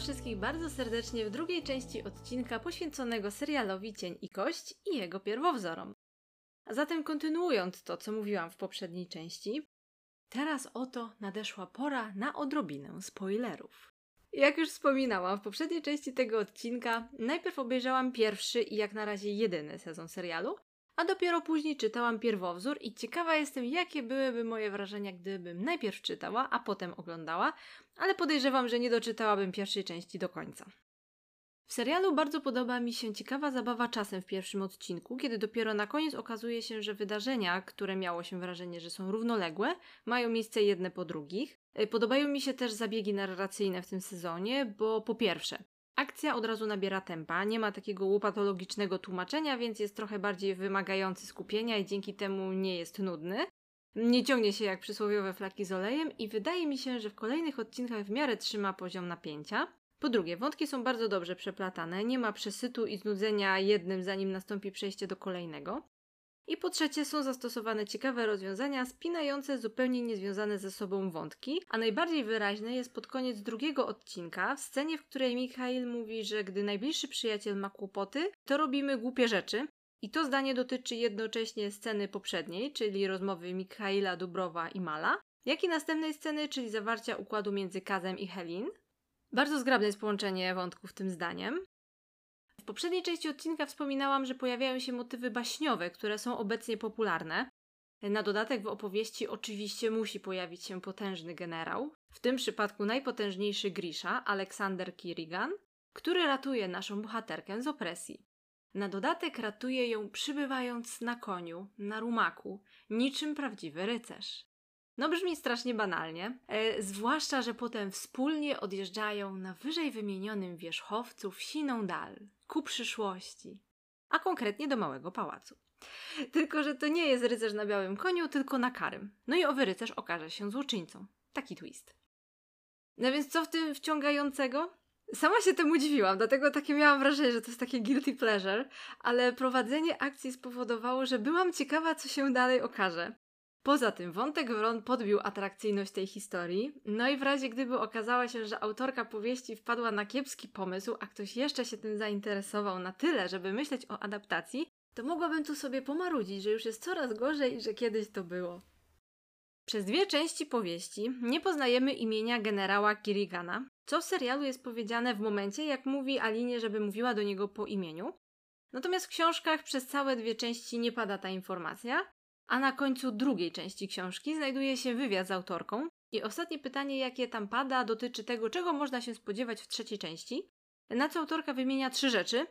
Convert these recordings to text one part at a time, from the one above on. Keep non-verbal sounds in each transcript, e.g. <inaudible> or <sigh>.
Wszystkich bardzo serdecznie w drugiej części odcinka poświęconego serialowi Cień i Kość i jego pierwowzorom. A zatem kontynuując to, co mówiłam w poprzedniej części, teraz oto nadeszła pora na odrobinę spoilerów. Jak już wspominałam w poprzedniej części tego odcinka, najpierw obejrzałam pierwszy i jak na razie jedyny sezon serialu, a dopiero później czytałam pierwowzór i ciekawa jestem, jakie byłyby moje wrażenia, gdybym najpierw czytała, a potem oglądała, ale podejrzewam, że nie doczytałabym pierwszej części do końca. W serialu bardzo podoba mi się ciekawa zabawa czasem w pierwszym odcinku, kiedy dopiero na koniec okazuje się, że wydarzenia, które miało się wrażenie, że są równoległe, mają miejsce jedne po drugich. Podobają mi się też zabiegi narracyjne w tym sezonie, bo po pierwsze, Akcja od razu nabiera tempa, nie ma takiego łopatologicznego tłumaczenia, więc jest trochę bardziej wymagający skupienia i dzięki temu nie jest nudny. Nie ciągnie się jak przysłowiowe flaki z olejem i wydaje mi się, że w kolejnych odcinkach w miarę trzyma poziom napięcia. Po drugie, wątki są bardzo dobrze przeplatane, nie ma przesytu i znudzenia jednym zanim nastąpi przejście do kolejnego. I po trzecie są zastosowane ciekawe rozwiązania spinające zupełnie niezwiązane ze sobą wątki, a najbardziej wyraźne jest pod koniec drugiego odcinka, w scenie, w której Mikhail mówi, że gdy najbliższy przyjaciel ma kłopoty, to robimy głupie rzeczy. I to zdanie dotyczy jednocześnie sceny poprzedniej, czyli rozmowy Mikhaila, Dubrowa i Mala, jak i następnej sceny, czyli zawarcia układu między Kazem i Helin. Bardzo zgrabne jest połączenie wątków tym zdaniem. W poprzedniej części odcinka wspominałam, że pojawiają się motywy baśniowe, które są obecnie popularne. Na dodatek w opowieści oczywiście musi pojawić się potężny generał, w tym przypadku najpotężniejszy Grisha, Aleksander Kirigan, który ratuje naszą bohaterkę z opresji. Na dodatek ratuje ją przybywając na koniu, na rumaku, niczym prawdziwy rycerz. No brzmi strasznie banalnie, e, zwłaszcza, że potem wspólnie odjeżdżają na wyżej wymienionym wierzchowcu w siną dal, ku przyszłości, a konkretnie do małego pałacu. Tylko, że to nie jest rycerz na białym koniu, tylko na karym. No i owy rycerz okaże się złoczyńcą. Taki twist. No więc co w tym wciągającego? Sama się temu dziwiłam, dlatego takie miałam wrażenie, że to jest takie guilty pleasure, ale prowadzenie akcji spowodowało, że byłam ciekawa, co się dalej okaże. Poza tym wątek Wron podbił atrakcyjność tej historii, no i w razie gdyby okazało się, że autorka powieści wpadła na kiepski pomysł, a ktoś jeszcze się tym zainteresował na tyle, żeby myśleć o adaptacji, to mogłabym tu sobie pomarudzić, że już jest coraz gorzej i że kiedyś to było. Przez dwie części powieści nie poznajemy imienia generała Kirigana, co w serialu jest powiedziane w momencie, jak mówi Alinie, żeby mówiła do niego po imieniu. Natomiast w książkach przez całe dwie części nie pada ta informacja, a na końcu drugiej części książki znajduje się wywiad z autorką. I ostatnie pytanie, jakie tam pada, dotyczy tego, czego można się spodziewać w trzeciej części. Na co autorka wymienia trzy rzeczy: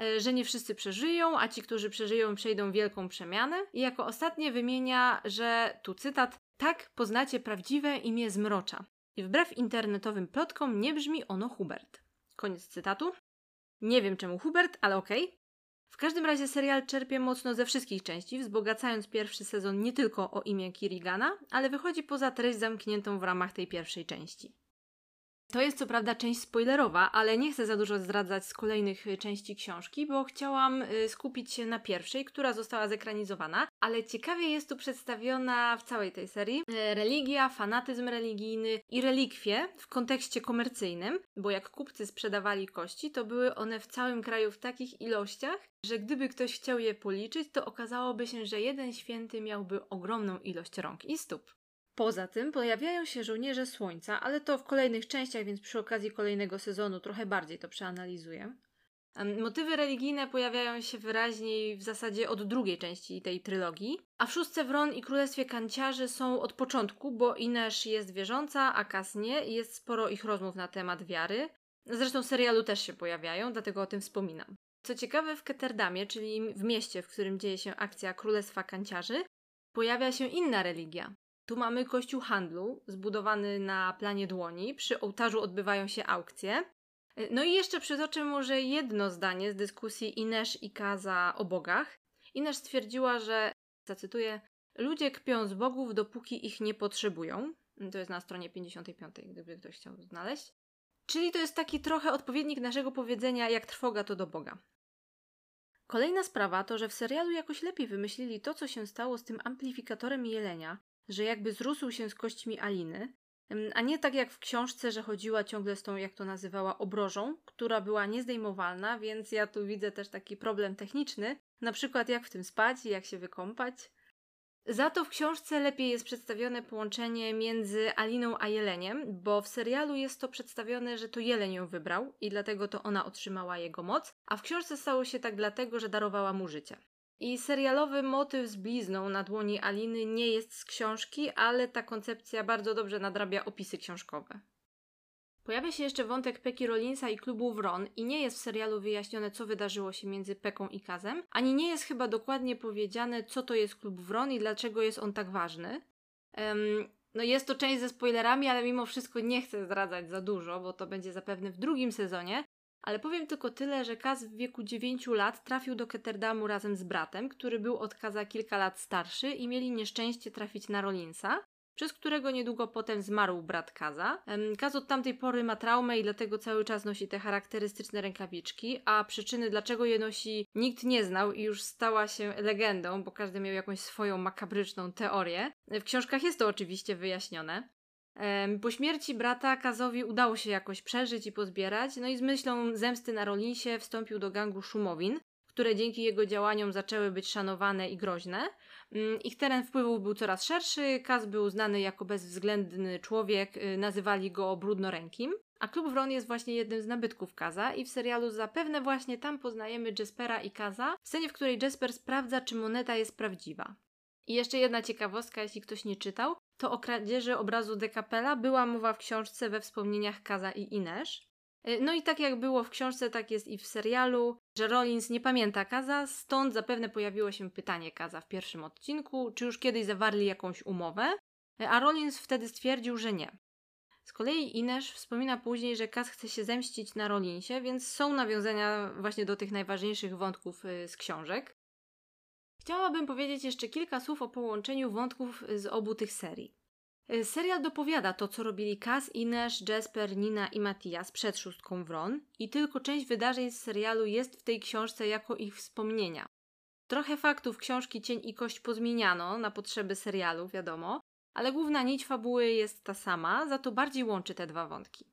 e, że nie wszyscy przeżyją, a ci, którzy przeżyją, przejdą wielką przemianę. I jako ostatnie wymienia, że tu cytat: tak poznacie prawdziwe imię zmrocza. I wbrew internetowym plotkom nie brzmi ono Hubert. Koniec cytatu. Nie wiem czemu Hubert, ale okej. Okay. W każdym razie serial czerpie mocno ze wszystkich części, wzbogacając pierwszy sezon nie tylko o imię Kirigana, ale wychodzi poza treść zamkniętą w ramach tej pierwszej części. To jest co prawda część spoilerowa, ale nie chcę za dużo zdradzać z kolejnych y, części książki, bo chciałam y, skupić się na pierwszej, która została zekranizowana, ale ciekawie jest tu przedstawiona w całej tej serii y, religia, fanatyzm religijny i relikwie w kontekście komercyjnym, bo jak kupcy sprzedawali kości, to były one w całym kraju w takich ilościach, że gdyby ktoś chciał je policzyć, to okazałoby się, że jeden święty miałby ogromną ilość rąk i stóp. Poza tym pojawiają się żołnierze słońca, ale to w kolejnych częściach, więc przy okazji kolejnego sezonu trochę bardziej to przeanalizuję. Motywy religijne pojawiają się wyraźniej w zasadzie od drugiej części tej trylogii, a w szóstce Wron i Królestwie Kanciarzy są od początku, bo Inesz jest wierząca, a Kas nie i jest sporo ich rozmów na temat wiary. Zresztą w serialu też się pojawiają, dlatego o tym wspominam. Co ciekawe, w Ketterdamie, czyli w mieście, w którym dzieje się akcja Królestwa Kanciarzy, pojawia się inna religia, tu mamy kościół handlu, zbudowany na planie dłoni. Przy ołtarzu odbywają się aukcje. No i jeszcze przytoczę może jedno zdanie z dyskusji Inesz i Kaza o bogach. Inesz stwierdziła, że, zacytuję, ludzie kpią z bogów, dopóki ich nie potrzebują. To jest na stronie 55, gdyby ktoś chciał znaleźć. Czyli to jest taki trochę odpowiednik naszego powiedzenia, jak trwoga to do Boga. Kolejna sprawa to, że w serialu jakoś lepiej wymyślili to, co się stało z tym amplifikatorem jelenia, że jakby zrósł się z kośćmi Aliny, A nie tak jak w książce, że chodziła ciągle z tą, jak to nazywała, obrożą, która była niezdejmowalna, więc ja tu widzę też taki problem techniczny, na przykład jak w tym spać i jak się wykąpać. Za to w książce lepiej jest przedstawione połączenie między Aliną a Jeleniem, bo w serialu jest to przedstawione, że to Jeleń ją wybrał i dlatego to ona otrzymała jego moc, a w książce stało się tak dlatego, że darowała mu życie. I serialowy motyw z blizną na dłoni Aliny nie jest z książki, ale ta koncepcja bardzo dobrze nadrabia opisy książkowe. Pojawia się jeszcze wątek Peki Rollinsa i klubu Wron i nie jest w serialu wyjaśnione, co wydarzyło się między Peką i Kazem, ani nie jest chyba dokładnie powiedziane, co to jest klub Wron i dlaczego jest on tak ważny. Um, no jest to część ze spoilerami, ale mimo wszystko nie chcę zdradzać za dużo, bo to będzie zapewne w drugim sezonie. Ale powiem tylko tyle, że Kaz w wieku 9 lat trafił do Ketterdamu razem z bratem, który był od Kaza kilka lat starszy i mieli nieszczęście trafić na Rollinsa przez którego niedługo potem zmarł brat Kaza. Kaz od tamtej pory ma traumę i dlatego cały czas nosi te charakterystyczne rękawiczki, a przyczyny dlaczego je nosi nikt nie znał i już stała się legendą, bo każdy miał jakąś swoją makabryczną teorię. W książkach jest to oczywiście wyjaśnione. Po śmierci brata Kazowi udało się jakoś przeżyć i pozbierać, no i z myślą zemsty na Rolinsie wstąpił do gangu Szumowin, które dzięki jego działaniom zaczęły być szanowane i groźne. Mm, ich teren wpływów był coraz szerszy, Kaz był znany jako bezwzględny człowiek, y, nazywali go brudnorękim. A klub Wron jest właśnie jednym z nabytków Kaza i w serialu zapewne właśnie tam poznajemy Jaspera i Kaza, w scenie, w której Jasper sprawdza, czy moneta jest prawdziwa. I jeszcze jedna ciekawostka, jeśli ktoś nie czytał, to o kradzieży obrazu Decapela była mowa w książce we wspomnieniach Kaza i Inesz. Y, no i tak jak było w książce, tak jest i w serialu, że Rollins nie pamięta Kaza, stąd zapewne pojawiło się pytanie Kaza w pierwszym odcinku, czy już kiedyś zawarli jakąś umowę, y, a Rollins wtedy stwierdził, że nie. Z kolei Inesz wspomina później, że Kaz chce się zemścić na Rollinsie, więc są nawiązania właśnie do tych najważniejszych wątków y, z książek. Chciałabym powiedzieć jeszcze kilka słów o połączeniu wątków z obu tych serii. Y, serial dopowiada to, co robili Kaz, Ines, Jasper, Nina i Matias przed szóstką Wron i tylko część wydarzeń z serialu jest w tej książce jako ich wspomnienia. Trochę faktów książki Cień i Kość pozmieniano na potrzeby serialu, wiadomo, ale główna nić fabuły jest ta sama, za to bardziej łączy te dwa wątki.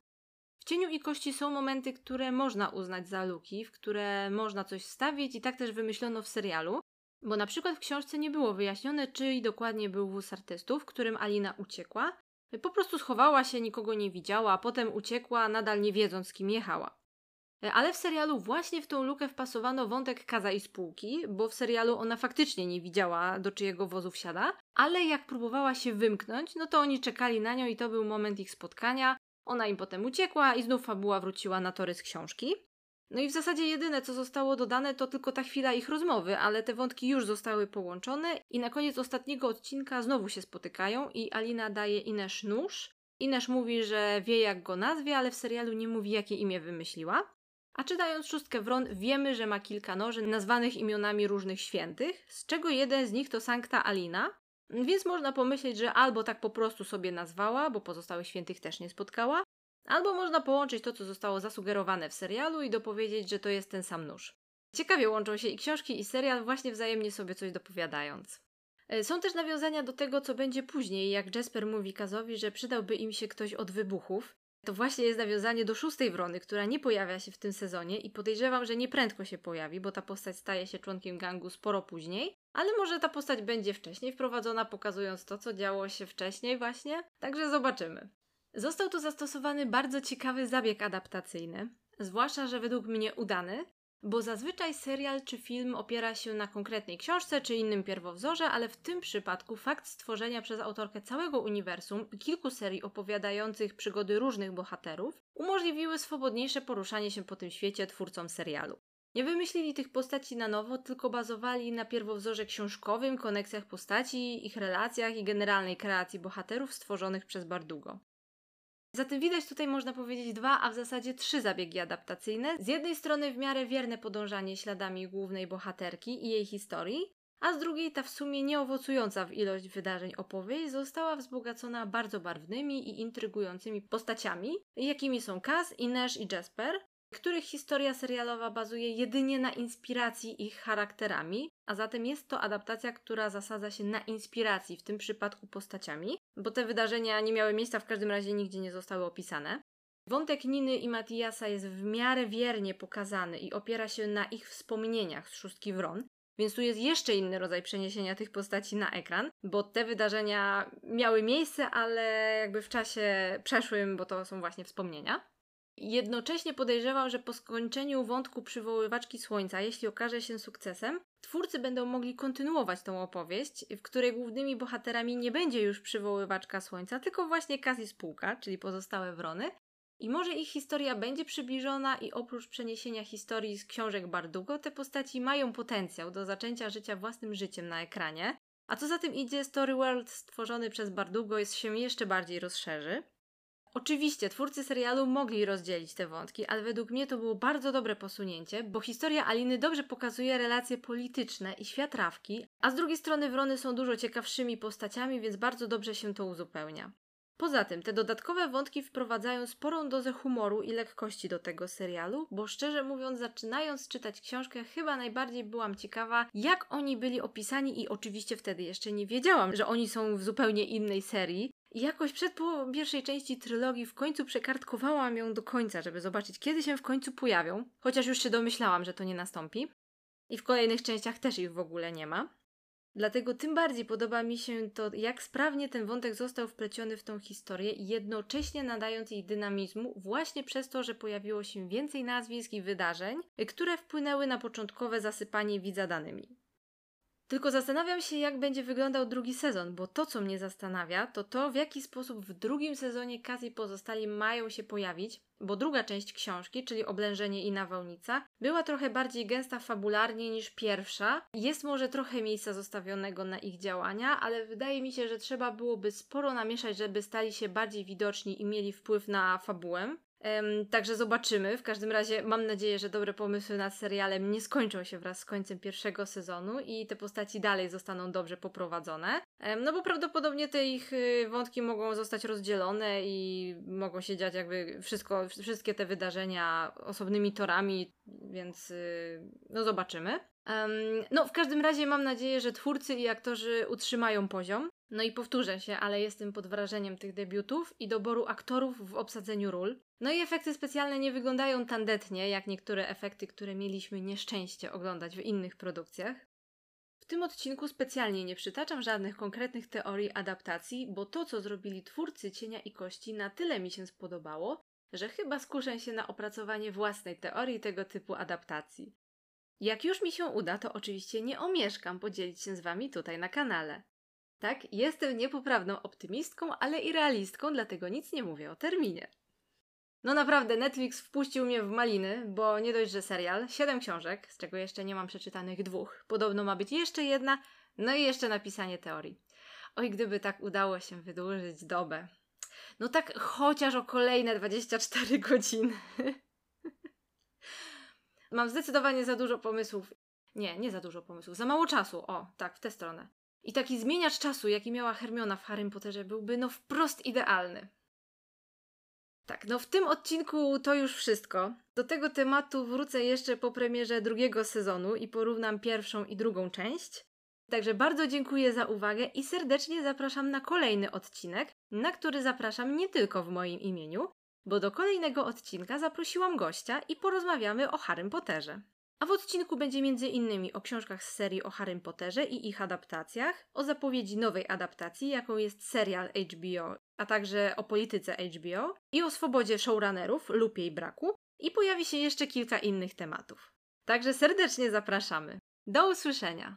W Cieniu i Kości są momenty, które można uznać za luki, w które można coś wstawić i tak też wymyślono w serialu, bo na przykład w książce nie było wyjaśnione, czyj dokładnie był wóz artystów, którym Alina uciekła. Po prostu schowała się, nikogo nie widziała, a potem uciekła, nadal nie wiedząc, kim jechała. Ale w serialu właśnie w tą lukę wpasowano wątek Kaza i spółki, bo w serialu ona faktycznie nie widziała, do czyjego wozu wsiada, ale jak próbowała się wymknąć, no to oni czekali na nią i to był moment ich spotkania. Ona im potem uciekła i znów fabuła wróciła na tory z książki. No i w zasadzie jedyne, co zostało dodane, to tylko ta chwila ich rozmowy, ale te wątki już zostały połączone i na koniec ostatniego odcinka znowu się spotykają i Alina daje Inesz nóż. Inesz mówi, że wie jak go nazwie, ale w serialu nie mówi jakie imię wymyśliła. A czytając szóstkę Wron wiemy, że ma kilka noży nazwanych imionami różnych świętych, z czego jeden z nich to Sankta Alina, więc można pomyśleć, że albo tak po prostu sobie nazwała, bo pozostałych świętych też nie spotkała, Albo można połączyć to, co zostało zasugerowane w serialu i dopowiedzieć, że to jest ten sam nóż. Ciekawie łączą się i książki, i serial, właśnie wzajemnie sobie coś dopowiadając. E, są też nawiązania do tego, co będzie później, jak Jasper mówi Kazowi, że przydałby im się ktoś od wybuchów. To właśnie jest nawiązanie do szóstej wrony, która nie pojawia się w tym sezonie i podejrzewam, że nieprędko się pojawi, bo ta postać staje się członkiem gangu sporo później, ale może ta postać będzie wcześniej wprowadzona, pokazując to, co działo się wcześniej właśnie. Także zobaczymy. Został tu zastosowany bardzo ciekawy zabieg adaptacyjny, zwłaszcza, że według mnie udany, bo zazwyczaj serial czy film opiera się na konkretnej książce czy innym pierwowzorze, ale w tym przypadku fakt stworzenia przez autorkę całego uniwersum i kilku serii opowiadających przygody różnych bohaterów umożliwiły swobodniejsze poruszanie się po tym świecie twórcom serialu. Nie wymyślili tych postaci na nowo, tylko bazowali na pierwowzorze książkowym, koneksjach postaci, ich relacjach i generalnej kreacji bohaterów stworzonych przez Bardugo. Zatem widać tutaj można powiedzieć dwa, a w zasadzie trzy zabiegi adaptacyjne. Z jednej strony w miarę wierne podążanie śladami głównej bohaterki i jej historii, a z drugiej ta w sumie nieowocująca w ilość wydarzeń opowieść została wzbogacona bardzo barwnymi i intrygującymi postaciami, jakimi są Kaz, Inesz i Jasper, których historia serialowa bazuje jedynie na inspiracji ich charakterami, a zatem jest to adaptacja, która zasadza się na inspiracji, w tym przypadku postaciami, bo te wydarzenia nie miały miejsca, w każdym razie nigdzie nie zostały opisane. Wątek Niny i Matiasa jest w miarę wiernie pokazany i opiera się na ich wspomnieniach z Szóstki Wron, więc tu jest jeszcze inny rodzaj przeniesienia tych postaci na ekran, bo te wydarzenia miały miejsce, ale jakby w czasie przeszłym, bo to są właśnie wspomnienia. Jednocześnie podejrzewał, że po skończeniu wątku przywoływaczki słońca, jeśli okaże się sukcesem, twórcy będą mogli kontynuować tą opowieść, w której głównymi bohaterami nie będzie już przywoływaczka słońca, tylko właśnie Cassie Spółka, czyli pozostałe wrony, i może ich historia będzie przybliżona i oprócz przeniesienia historii z książek Bardugo, te postaci mają potencjał do zaczęcia życia własnym życiem na ekranie. A co za tym idzie, Story World stworzony przez Bardugo jest się jeszcze bardziej rozszerzy. Oczywiście twórcy serialu mogli rozdzielić te wątki, ale według mnie to było bardzo dobre posunięcie, bo historia Aliny dobrze pokazuje relacje polityczne i światrawki, a z drugiej strony Wrony są dużo ciekawszymi postaciami, więc bardzo dobrze się to uzupełnia. Poza tym, te dodatkowe wątki wprowadzają sporą dozę humoru i lekkości do tego serialu, bo szczerze mówiąc, zaczynając czytać książkę, chyba najbardziej byłam ciekawa, jak oni byli opisani, i oczywiście wtedy jeszcze nie wiedziałam, że oni są w zupełnie innej serii. I jakoś przed pierwszej części trylogii w końcu przekartkowałam ją do końca, żeby zobaczyć, kiedy się w końcu pojawią, chociaż już się domyślałam, że to nie nastąpi. I w kolejnych częściach też ich w ogóle nie ma. Dlatego tym bardziej podoba mi się to, jak sprawnie ten wątek został wpleciony w tą historię, jednocześnie nadając jej dynamizmu, właśnie przez to, że pojawiło się więcej nazwisk i wydarzeń, które wpłynęły na początkowe zasypanie widza danymi. Tylko zastanawiam się, jak będzie wyglądał drugi sezon, bo to, co mnie zastanawia, to to, w jaki sposób w drugim sezonie Kaz i pozostali mają się pojawić, bo druga część książki, czyli Oblężenie i Nawałnica, była trochę bardziej gęsta fabularnie niż pierwsza. Jest może trochę miejsca zostawionego na ich działania, ale wydaje mi się, że trzeba byłoby sporo namieszać, żeby stali się bardziej widoczni i mieli wpływ na fabułę. Także zobaczymy. W każdym razie mam nadzieję, że dobre pomysły nad serialem nie skończą się wraz z końcem pierwszego sezonu i te postaci dalej zostaną dobrze poprowadzone. No bo prawdopodobnie te ich y, wątki mogą zostać rozdzielone i mogą się dziać jakby wszystko, wszystkie te wydarzenia osobnymi torami, więc y, no zobaczymy. No w każdym razie mam nadzieję, że twórcy i aktorzy utrzymają poziom. No i powtórzę się, ale jestem pod wrażeniem tych debiutów i doboru aktorów w obsadzeniu ról. No i efekty specjalne nie wyglądają tandetnie, jak niektóre efekty, które mieliśmy nieszczęście oglądać w innych produkcjach. W tym odcinku specjalnie nie przytaczam żadnych konkretnych teorii adaptacji, bo to, co zrobili twórcy Cienia i Kości, na tyle mi się spodobało, że chyba skuszę się na opracowanie własnej teorii tego typu adaptacji. Jak już mi się uda, to oczywiście nie omieszkam podzielić się z Wami tutaj na kanale. Tak, jestem niepoprawną optymistką, ale i realistką, dlatego nic nie mówię o terminie. No naprawdę, Netflix wpuścił mnie w maliny, bo nie dość, że serial, siedem książek, z czego jeszcze nie mam przeczytanych dwóch. Podobno ma być jeszcze jedna, no i jeszcze napisanie teorii. Oj, gdyby tak udało się wydłużyć dobę. No tak chociaż o kolejne 24 <laughs> godziny. mam zdecydowanie za dużo pomysłów. Nie, nie za dużo pomysłów, za mało czasu. O, tak, w tę stronę. I taki zmieniacz czasu, jaki miała Hermiona w Harrym Potterze, byłby no wprost idealny. Tak, no w tym odcinku to już wszystko. Do tego tematu wrócę jeszcze po premierze drugiego sezonu i porównam pierwszą i drugą część. Także bardzo dziękuję za uwagę i serdecznie zapraszam na kolejny odcinek, na który zapraszam nie tylko w moim imieniu, bo do kolejnego odcinka zaprosiłam gościa i porozmawiamy o Harrym Potterze. A w odcinku będzie m.in. o książkach z serii o Harrym Potterze i ich adaptacjach, o zapowiedzi nowej adaptacji, jaką jest serial HBO, a także o polityce HBO i o swobodzie showrunnerów lub jej braku i pojawi się jeszcze kilka innych tematów. Także serdecznie zapraszamy. Do usłyszenia!